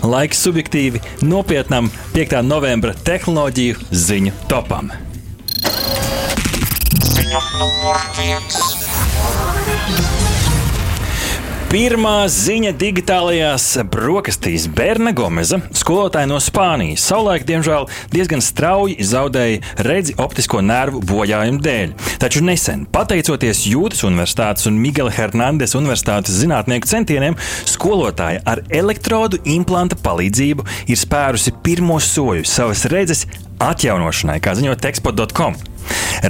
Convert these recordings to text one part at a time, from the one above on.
Laiks subjektīvi, nopietnam 5. novembra tehnoloģiju ziņu topam. Ziņa numur viens. Pirmā ziņa digitālajās brokastīs Berna Gomeza, skolotāja no Spānijas, savulaik, diemžēl, diezgan strauji zaudēja redzi optisko nervu bojājumu dēļ. Taču nesen, pateicoties Jūtas Universitātes un Miguel Hernandez Universitātes zinātnieku centieniem, skolotāja ar elektrodu implanta palīdzību ir spērusi pirmo soļu savas redzes atjaunošanai, kā ziņo tekspot.com.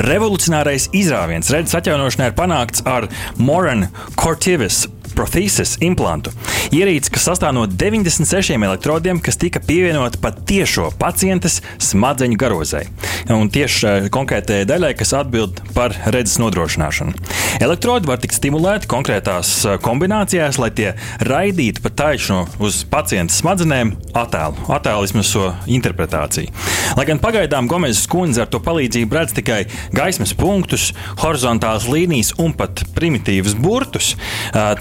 Revolucionārais izrāviens redzes atjaunošanai ir panākts ar Moran Cortivis prothesis implantu. Ierīce, kas sastāv no 96 elektrodiem, kas tika pievienota pat tiešo pacientes smadzeņu garozai. Un tieši konkrētajai daļai, kas atbild par redzes nodrošināšanu. Elektrodi var tikt stimulēti konkrētās kombinācijās, lai tie raidītu pa taisnu uz pacienta smadzenēm attēlu, vismaz šo interpretāciju. Lai gan pagaidām Gomezes kundze ar to palīdzību redz tikai gaismas punktus, horizontālas līnijas un pat primitīvus burtus,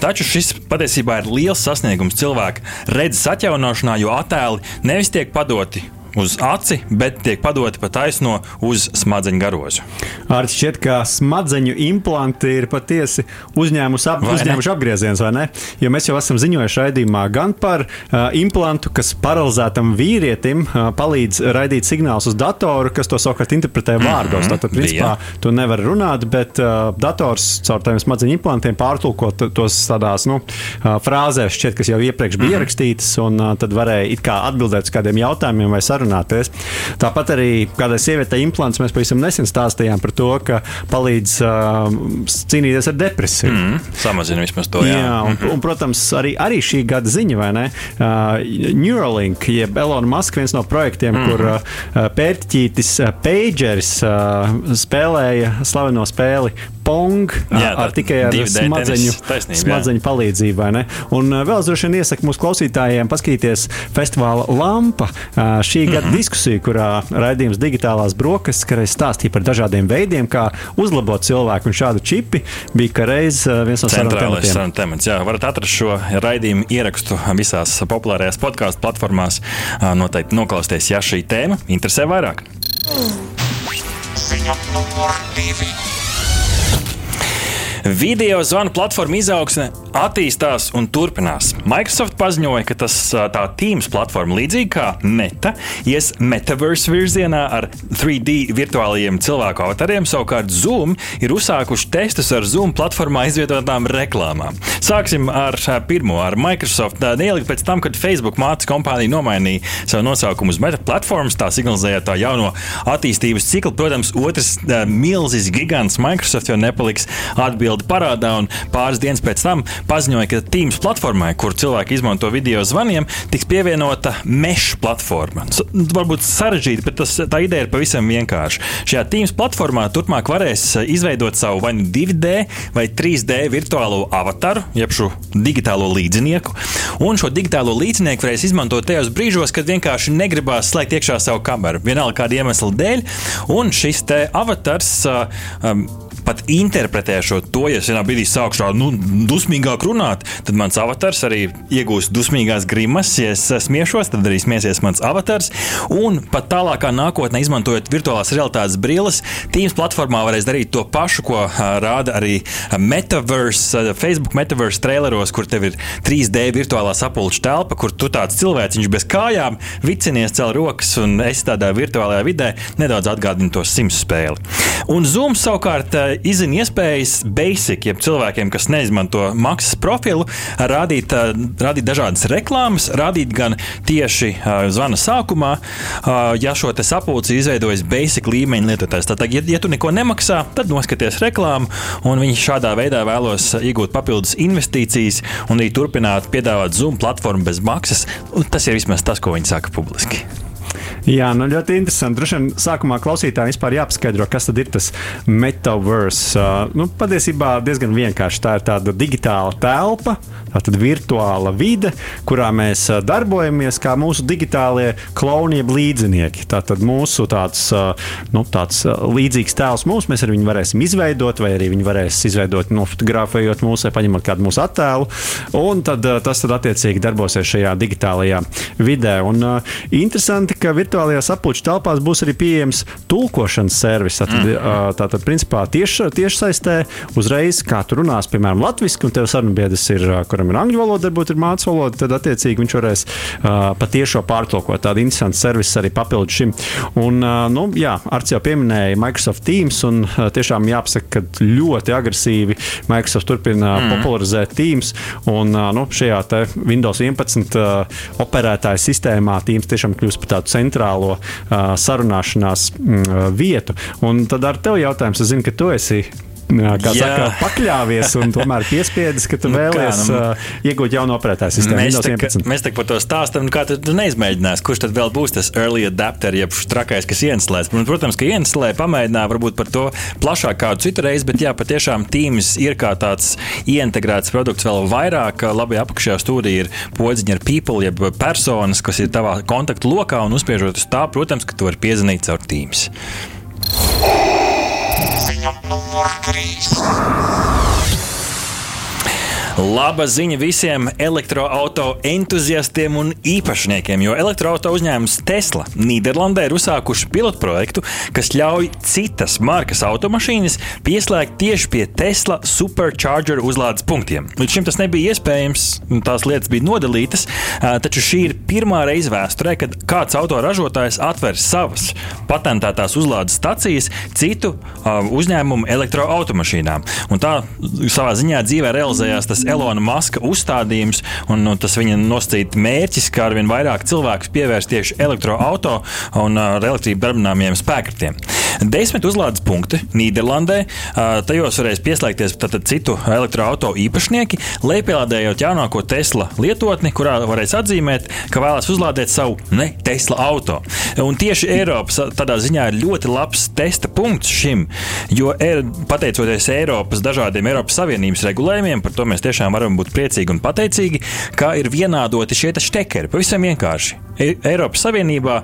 taču šis patiesībā ir liels sasniegums cilvēka redzes atjaunošanā, jo attēli nevis tiek padoti uz aci, bet tiek padoti pa taisno uz smadzeņu garozu. Arī šķiet, ka smadzeņu implanti ir patiesi uzņēmuši, ap, uzņēmuši apgriezienus, vai ne? Jo mēs jau esam ziņojuši raidījumā gan par uh, implantu, kas paralizētam vīrietim uh, palīdz raidīt signālus uz datoru, kas to savukārt interpretē vārdos. Mm -hmm, Tātad, principā, bija. tu nevari runāt, bet uh, dators caur tādiem smadzeņu implantiem pārtulko tos tādās nu, uh, frāzēs, šķiet, kas jau iepriekš bija mm -hmm. ierakstītas, un uh, tad varēja it kā atbildēt uz kādiem jautājumiem vai sarunām sarunāties. Tāpat arī kādai sievietei implants mēs pavisam nesen stāstījām par to, ka palīdz uh, cīnīties ar depresiju. Mm, samazina vismaz to. Jā, jā un, mm -hmm. un, protams, arī, arī šī gada ziņa, vai ne? Uh, Neuralink, jeb Elona Muska viens no projektiem, mm -hmm. kur uh, pērtiķītis uh, Pageris uh, spēlēja slaveno spēli pong Jā, ar tikai ar smadzeņu, taisnība, smadzeņu palīdzību. Un vēl droši vien iesaku mūsu klausītājiem paskatīties festivāla Lampa šī gada mm -hmm. diskusiju, kurā raidījums digitālās brokastis, kad es stāstīju par dažādiem veidiem, kā uzlabot cilvēku un šādu čipi, bija reiz viens no sarunu tematiem. Jā, varat atrast šo raidījumu ierakstu visās populārajās podkāstu platformās. Noteikti noklausieties, ja šī tēma interesē vairāk. Ziņa numur divi. Video zvanu platforma izaugsme attīstās un turpinās. Microsoft paziņoja, ka tas tā Teams platforma, līdzīgi kā Meta, ies metaverse virzienā ar 3D virtuālajiem cilvēku avatariem. Savukārt Zoom ir uzsākuši testus ar Zoom platformā izvietotām reklāmām. Sāksim ar pirmo, ar Microsoft. Neilgi pēc tam, kad Facebook mātes kompānija nomainīja savu nosaukumu uz Meta platformas, tā signalizēja tā jauno attīstības ciklu. Protams, otrs milzīgs gigants Microsoft jau nepaliks atbildīgs atbildi parādā, un pāris dienas pēc tam paziņoja, ka Teams platformai, kur cilvēki izmanto video zvaniem, tiks pievienota meša platforma. Varbūt sarežģīti, bet tas, tā ideja ir pavisam vienkārša. Šajā Teams platformā turpmāk varēs izveidot savu vai nu 2D vai 3D virtuālo avataru, jeb šo digitālo līdzinieku. Un šo digitālo līdzinieku varēs izmantot tajos brīžos, kad vienkārši negribās slēgt iekšā savu kameru, vienalga kāda iemesla dēļ. Un šis te avatars um, pat interpretēšu to, ja es vienā brīdī sākšu nu, dusmīgāk runāt, tad mans avatars arī iegūs dusmīgās grimas. Ja es smiešos, tad arī smiesies mans avatars. Un pat tālākā nākotnē, izmantojot virtuālās realitātes brilles, Teams platformā varēs darīt to pašu, ko rāda arī Metaverse, Facebook Metaverse traileros, kur tev ir 3D virtuālā sapulču telpa, kur tu tāds cilvēciņš bez kājām vicinies, cel rokas un esi tādā virtuālajā vidē, nedaudz atgādina to sims spēli. Un Zoom savukārt izzina iespējas basic, jeb cilvēkiem, kas neizmanto maksas profilu, rādīt, rādīt dažādas reklāmas, rādīt gan tieši zvana sākumā, ja šo sapulci izveidojas basic līmeņa lietotājs. Tātad, ja, ja tu neko nemaksā, tad noskaties reklāmu, un viņi šādā veidā vēlos iegūt papildus investīcijas un arī turpināt piedāvāt Zoom platformu bez maksas. Tas ir vismaz tas, ko viņi saka publiski. Jā, nu ļoti interesanti. Droši vien sākumā klausītājiem vispār jāpaskaidro, kas tad ir tas metaverse. Uh, nu, patiesībā diezgan vienkārši. Tā ir tāda digitāla telpa, tāda virtuāla vide, kurā mēs darbojamies kā mūsu digitālie klauni, līdzinieki. Tātad mūsu tāds, uh, nu, tāds līdzīgs tēls mums, mēs ar viņu varēsim izveidot, vai arī viņi varēs izveidot, nofotografējot mūsu vai paņemot kādu mūsu attēlu. Un tad uh, tas tad attiecīgi darbosies šajā digitālajā vidē. Un, uh, interesanti, ka virtuālajās apgūšanas telpās būs arī pieejams tulkošanas servis. Tātad, mm. tātad principā, tieši, tieši saistē uzreiz, kā tu runās, piemēram, latviešu, un tev sarunbiedrs ir, kuram ir angļu valoda, varbūt ir mācīts valoda, tad attiecīgi viņš varēs uh, patiešo pārtulkot. Tāda interesanta servis arī papildus šim. Un, uh, nu, jā, Arts jau pieminēja Microsoft Teams, un uh, tiešām jāpasaka, ka ļoti agresīvi Microsoft turpina mm. popularizēt Teams. Un, uh, nu, šajā Windows 11 uh, operētāja sistēmā Teams tiešām kļūst par tādu centrālo uh, sarunāšanās vietu. Un tad ar tevi jautājums, es zinu, ka tu esi kā Jā. saka, pakļāvies un tomēr piespiedis, ka tu nu, vēlies kā, nu, uh, iegūt jaunu operētāju sistēmu. Mēs, tā, mēs tā par to stāstam, nu, kā tu, tu neizmēģināsi, kurš tad vēl būs tas early adapter, jeb trakais, kas. Un, protams, ka ieinstallē, pamēģinā varbūt par to plašāk kādu citu reizi, bet jā, patiešām Teams ir kā tāds ieintegrēts produkts vēl vairāk. Labi, apakšā stūrī ir podziņa ar people, jeb personas, kas ir tavā kontaktu lokā un uzspiežot uz tā, protams, ka tu vari piezvanīt caur Teams. Ziņa numur 3. Laba ziņa visiem elektroautorāta entuziastiem un īpašniekiem, jo elektroautorāta uzņēmums Tesla Nīderlandē ir uzsākuši pilotprojektu, kas ļauj citas markas automašīnas pieslēgt tieši pie Tesla supercharger uzlādes punktiem. Līdz šim tas nebija iespējams, tās lietas bija nodalītas, taču šī ir pirmā reize vēsturē, kad kāds autoražotājs atver savas patentētās uzlādes stacijas citu uzņēmumu elektroautomašīnām. Un tā savā ziņā dzīvē realizējās tas Elona Maska uzstādījums un nu, tas viņa nosacīta mērķis, kā arvien vairāk cilvēku pievērst tieši elektroautorāta un ar elektrību darbināmiem spēkratiem. Desmit uzlādes punkti Nīderlandē. Tajos varēs pieslēgties citu elektroautorāta īpašnieki, lejupielādējot jaunāko Tesla lietotni, kurā varēs atzīmēt, ka vēlas uzlādēt savu ne Tesla auto. Un tieši Eiropas tādā ziņā ir ļoti labs testa punkts šim, jo er, pateicoties Eiropas dažādiem Eiropas Savienības regulējumiem, par to mēs tiešām varam būt priecīgi un pateicīgi, ka ir vienādoti šie štekeri. Pavisam vienkārši. E Eiropas Savienībā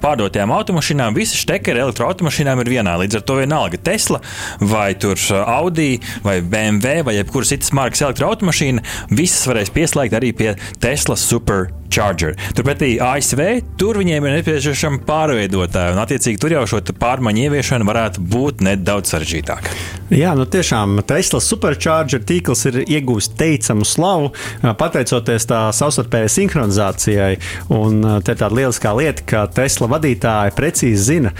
pārdotajām automašīnām visas štekeri elektroautomašīnām ir vienā. Līdz ar to vienalga Tesla vai Audi vai BMW vai jebkuras citas markas elektroautomašīna, visas varēs pieslēgt arī pie Tesla Super Charger. Turpretī ASV tur viņiem ir nepieciešama pārveidotāja, un attiecīgi tur jau šo pārmaiņu ieviešana varētu būt nedaudz sarežģītāka. Jā, nu tiešām Tesla supercharger tīkls ir iegūmis teicamu slavu pateicoties tā savstarpējai sinhronizācijai. Un te ir tāda lieliskā lieta, ka Tesla vadītāji precīzi zina,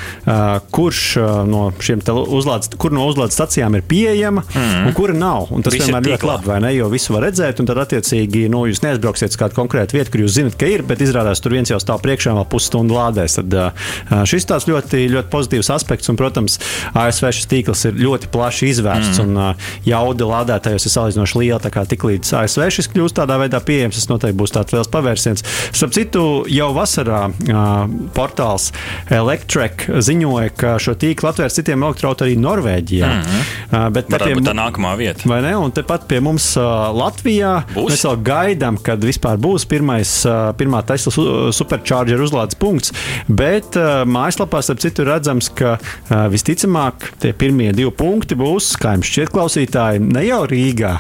kurš no šiem uzlādes, kur no uzlādes stacijām ir pieejama mm. un kura nav. Un tas Visi vienmēr ir ļoti labi, vai ne? Jo visu var redzēt, un tad attiecīgi nu, jūs neaizbrauksiet uz kādu konkrētu vietu, kur jūs zinat, ka ir, bet izrādās tur viens jau stāv priekšā vēl pusstundu lādēs. Tad šis tāds ļoti, ļoti pozitīvs aspekts, un, protams, ASV šis tīkls ir ļoti plaši izvērsts mm. un jauda lādētājos ir salīdzinoši liela. Tā kā tiklīdz ASV šis kļūst tādā veidā pieejams, tas noteikti būs tāds liels pavērsiens. Starp citu, jau vasarā uh, portāls Electrek ziņoja, ka šo tīklu atvērs citiem elektroautoriem arī Norvēģijā. Mm -hmm. bet tā ir tā nākamā vieta. Vai ne? Un tepat pie mums Latvijā būs? mēs vēl gaidām, kad vispār būs pirmais, pirmā Tesla supercharger uzlādes punkts. Bet mājaslapā, starp citu, redzams, ka visticamāk tie pirmie divi punkti būs būs, kā jums šķiet, klausītāji, ne jau Rīgā.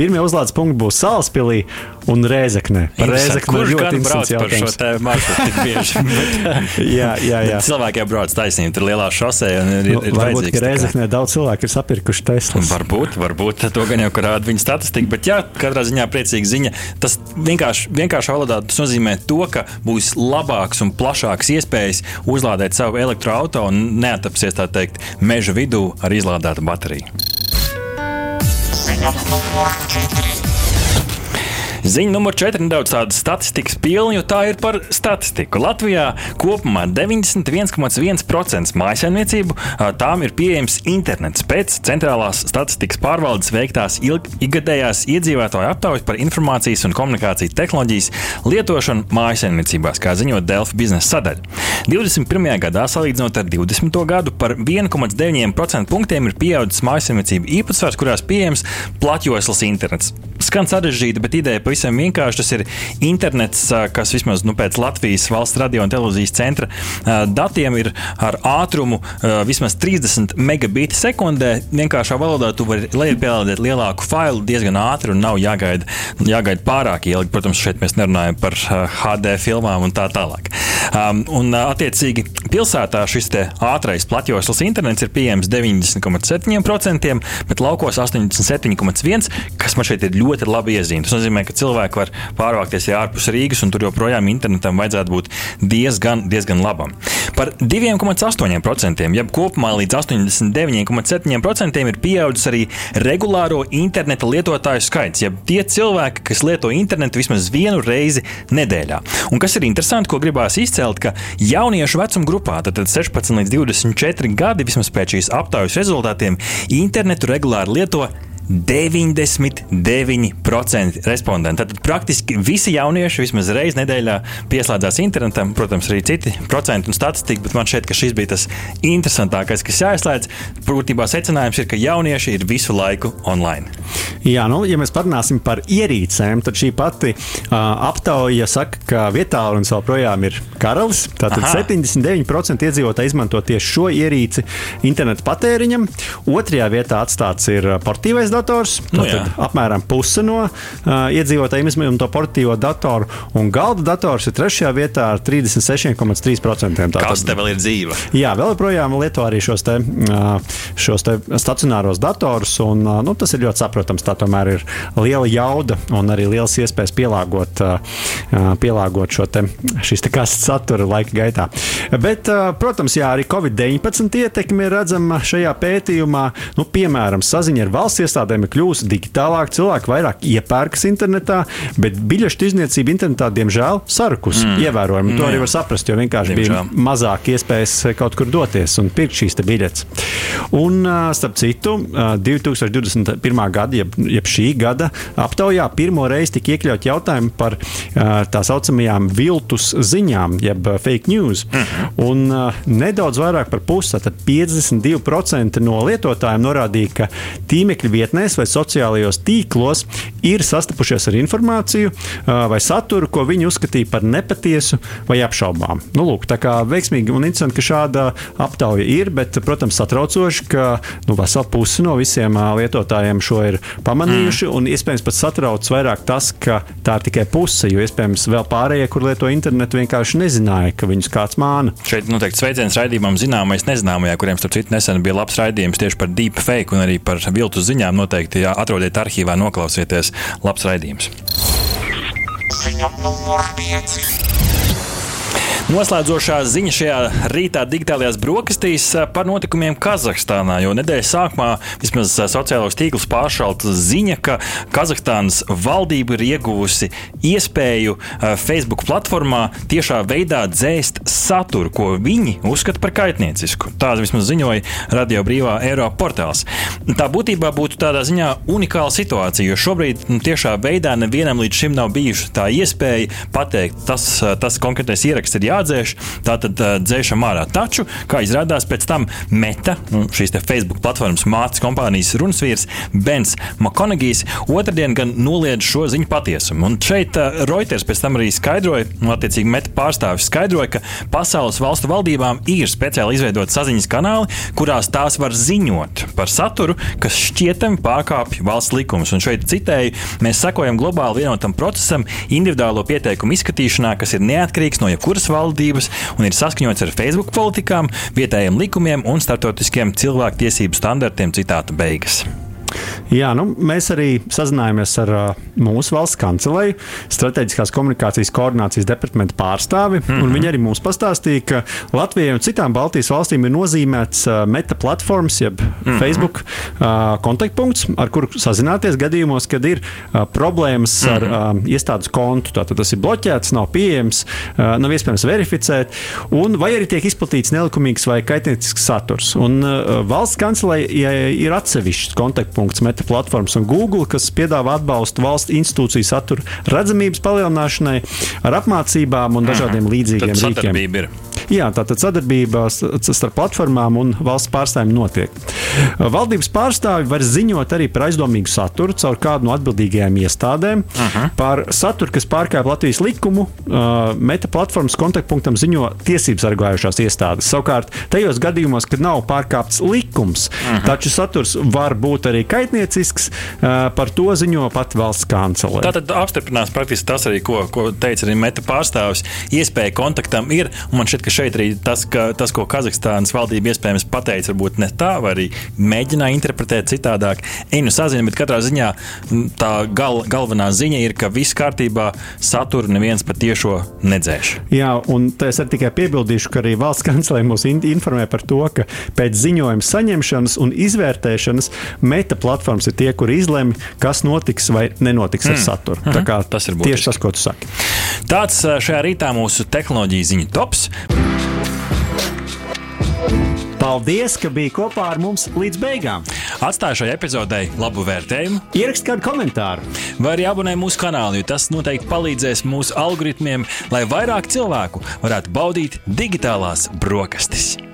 Pirmie uzlādes punkti būs Salaspīlī un Rēzeknē. Par Rēzekni ļoti interesants jautājums. Par šo maršrutu tik bieži. bet, jā, jā, jā. Cilvēki jau brauc taisnība, tur lielā šosē. Ir, ir, ir varbūt, ka Rēzeknē daudz cilvēku ir sapirkuši Teslas. Varbūt, varbūt to gan jau rāda viņa statistika, bet jā, katrā ziņā priecīga ziņa. Tas vienkārši, vienkārši valodā tas nozīmē to, ka būs labāks un plašāks iespējas uzlādēt savu elektroautorātu un neatapsies tā teikt meža vidū ar izlādētu bateriju. Ziņa numur 4. Ziņa numur 4 nedaudz tāda statistikas pilna, jo tā ir par statistiku. Latvijā kopumā 91,1% mājsaimniecību tām ir pieejams internets pēc centrālās statistikas pārvaldes veiktās ikgadējās iedzīvotāju aptaujas par informācijas un komunikācijas tehnoloģijas lietošanu mājsaimniecībās, kā ziņo Delfa biznesa sadaļa. 21. gadā, salīdzinot ar 20. gadu, par 1,9% punktiem ir pieaudzis mājsaimniecību īpatsvars, kurās pieejams platjoslas internets. Skan sarežģīti, bet ideja pavisam vienkārši. Tas ir internets, kas vismaz nu, pēc Latvijas valsts radio un televīzijas centra datiem ir ar ātrumu vismaz 30 megabiti sekundē. Vienkāršā valodā tu vari lejupielādēt lielāku failu diezgan ātri un nav jāgaida, jāgaida pārāk ilgi. Protams, šeit mēs nerunājam par HD filmām un tā tālāk. Um, un, attiecīgi, pilsētā šis ātrais platjoslas internets ir pieejams 90,7%, bet laukos 87,1%, kas man šeit ir ļoti labi iezīmēts. Tas nozīmē, ka cilvēki var pārvākties ārpus Rīgas, un tur joprojām internetam vajadzētu būt diezgan, diezgan labam. Par 2,8%, jeb kopumā līdz 89,7% ir pieaudzis arī regulāro interneta lietotāju skaits, jeb tie cilvēki, kas lieto internetu vismaz vienu reizi nedēļā. Un kas ir interesanti, ko gribās izcelt, ka jauniešu vecuma grupā, tad 16 līdz 24 gadi, vismaz pēc šīs aptaujas rezultātiem, internetu regulāri lieto 99% respondentu. Tad praktiski visi jaunieši vismaz reizi nedēļā pieslēdzās internetam. Protams, arī citi procenti un statistika, bet man šķiet, ka šis bija tas interesantākais, kas jāizslēdz. Būtībā secinājums ir, ka jaunieši ir visu laiku online. Jā, nu, ja mēs parunāsim par ierīcēm, tad šī pati uh, aptauja saka, ka vietālunis joprojām ir karalis. Tātad Aha. 79% iedzīvotāji izmanto tieši šo ierīci interneta patēriņam. Otrajā vietā atstāts ir portīvais dators dators. Nu, apmēram puse no uh, iedzīvotājiem izmanto portatīvo datoru, un galda dators ir trešajā vietā ar 36,3%. Kas te vēl ir dzīva? Jā, vēl joprojām lieto arī šos, te, uh, šos te stacionāros datorus, un uh, nu, tas ir ļoti saprotams. Tā tomēr ir liela jauda un arī liels iespējas pielāgot, uh, pielāgot šo te, šīs te kastes satura laika gaitā. Bet, uh, protams, jā, arī Covid-19 ietekme ir redzama šajā pētījumā. Nu, piemēram, saziņa ar valsts iestādēm iestādēm ir kļuvusi digitālāka, cilvēki vairāk iepērkas internetā, bet biļešu izniecība internetā, diemžēl, sarukus mm. ievērojami. To arī var saprast, jo vienkārši diemžēl. bija mazāk iespējas kaut kur doties un pirkt šīs biļetes. Un, starp citu, 2021. gada, jeb, jeb šī gada aptaujā pirmo reizi tika iekļaut jautājumi par tā saucamajām viltus ziņām, jeb fake news. Mm -hmm. Un nedaudz vairāk par pusi, tad 52% no lietotājiem norādīja, ka tīmekļa vietnē vietnēs vai sociālajos tīklos ir sastapušies ar informāciju vai saturu, ko viņi uzskatīja par nepatiesu vai apšaubām. Nu, lūk, tā kā veiksmīgi un interesanti, ka šāda aptauja ir, bet, protams, satraucoši, ka nu, vesela puse no visiem lietotājiem šo ir pamanījuši, mm. un iespējams pat satrauc vairāk tas, ka tā ir tikai puse, jo iespējams vēl pārējie, kur lieto internetu, vienkārši nezināja, ka viņus kāds māna. Šeit noteikti sveiciens raidījumam zināmais nezināmajā, kuriem starp citu nesen bija labs raidījums tieši par deepfake un arī par viltus ziņām noteikti atrodiet arhīvā, noklausieties. Labs raidījums! Ziņa numur 5. Noslēdzošā ziņa šajā rītā digitālajās brokastīs par notikumiem Kazahstānā. Jo nedēļas sākumā vismaz sociālajos tīklus pāršalta ziņa, ka Kazahstānas valdība ir ieguvusi iespēju Facebook platformā tiešā veidā dzēst saturu, ko viņi uzskata par kaitniecisku. Tā vismaz ziņoja Radio Brīvā Eiropa portāls. Tā būtībā būtu tādā ziņā unikāla situācija, jo šobrīd nu, tiešā veidā nevienam līdz šim nav bijusi tā iespēja pateikt, tas, tas konkrētais ieraksts ir jā jādzēš, tātad dzēšam ārā. Taču, kā izrādās, pēc tam Meta, nu, šīs Facebook platformas mātes kompānijas runas Bens Makonagijs, otrdien gan noliedz šo ziņu patiesumu. Un šeit Reuters pēc tam arī skaidroja, nu, attiecīgi Meta pārstāvis skaidroja, ka pasaules valstu valdībām ir speciāli izveidot saziņas kanāli, kurās tās var ziņot par saturu, kas šķietami pārkāpj valsts likumus. Un šeit citēju, mēs sekojam globāli vienotam procesam, individuālo pieteikumu izskatīšanā, kas ir neatkarīgs no jebkuras valdības un ir saskaņots ar Facebook politikām, vietējiem likumiem un starptautiskiem cilvēktiesību standartiem. Citāta beigas. Jā, nu, mēs arī sazinājāmies ar uh, mūsu valsts kancelēju, strateģiskās komunikācijas koordinācijas departamenta pārstāvi. Mm -hmm. Viņi arī mums pastāstīja, ka Latvijai un citām Baltijas valstīm ir nozīmēts uh, meta platformas, jeb mm -hmm. Facebook uh, kontaktpunkts, ar kuru sazināties gadījumos, kad ir uh, problēmas mm -hmm. ar uh, iestādes kontu. Tātad tas ir bloķēts, nav pieejams, uh, nav iespējams verificēt, un vai arī tiek izplatīts nelikumīgs vai kaitniecisks saturs. Un, uh, valsts kancelei ir atsevišķs kontaktpunkts meta platformas un Google, kas piedāvā atbalstu valsts institūciju satura redzamības palielināšanai ar apmācībām un dažādiem mhm. līdzīgiem rīkiem. Jā, tātad sadarbība starp platformām un valsts pārstāvjiem notiek. Valdības pārstāvi var ziņot arī par aizdomīgu saturu caur kādu no atbildīgajām iestādēm. Uh mhm. Par saturu, kas pārkāpj Latvijas likumu, meta platformas kontaktpunktam ziņo tiesības sargājušās iestādes. Savukārt, tajos gadījumos, kad nav pārkāpts likums, uh mhm. taču saturs var būt arī kaitniecisks, uh, par to ziņo pat valsts kancelē. Tātad apstiprinās praktiski tas arī, ko, ko teica arī meta pārstāvis. Iespēja kontaktam ir, un man šķiet, ka šeit arī tas, ka, tas ko Kazahstānas valdība iespējams pateica, varbūt ne tā, vai arī mēģināja interpretēt citādāk. Einu sazina, bet katrā ziņā tā gal, galvenā ziņa ir, ka viss kārtībā, saturu neviens patiešo nedzēš. Jā, un es arī tikai piebildīšu, ka arī valsts kancelē mūs informē par to, ka pēc ziņojuma saņemšanas un izvērtēšanas meta platformas ir tie, kur izlemj, kas notiks vai nenotiks mm. ar saturu. Mm -hmm. Tas ir būtiski. tieši tas, ko tu saki. Tāds šajā rītā mūsu tehnoloģija ziņu tops. Paldies, ka biji kopā ar mums līdz beigām. Atstāju šai epizodei labu vērtējumu. Ierakst kādu komentāru. Vai arī abonē mūsu kanālu, jo tas noteikti palīdzēs mūsu algoritmiem, lai vairāk cilvēku varētu baudīt digitālās brokastis.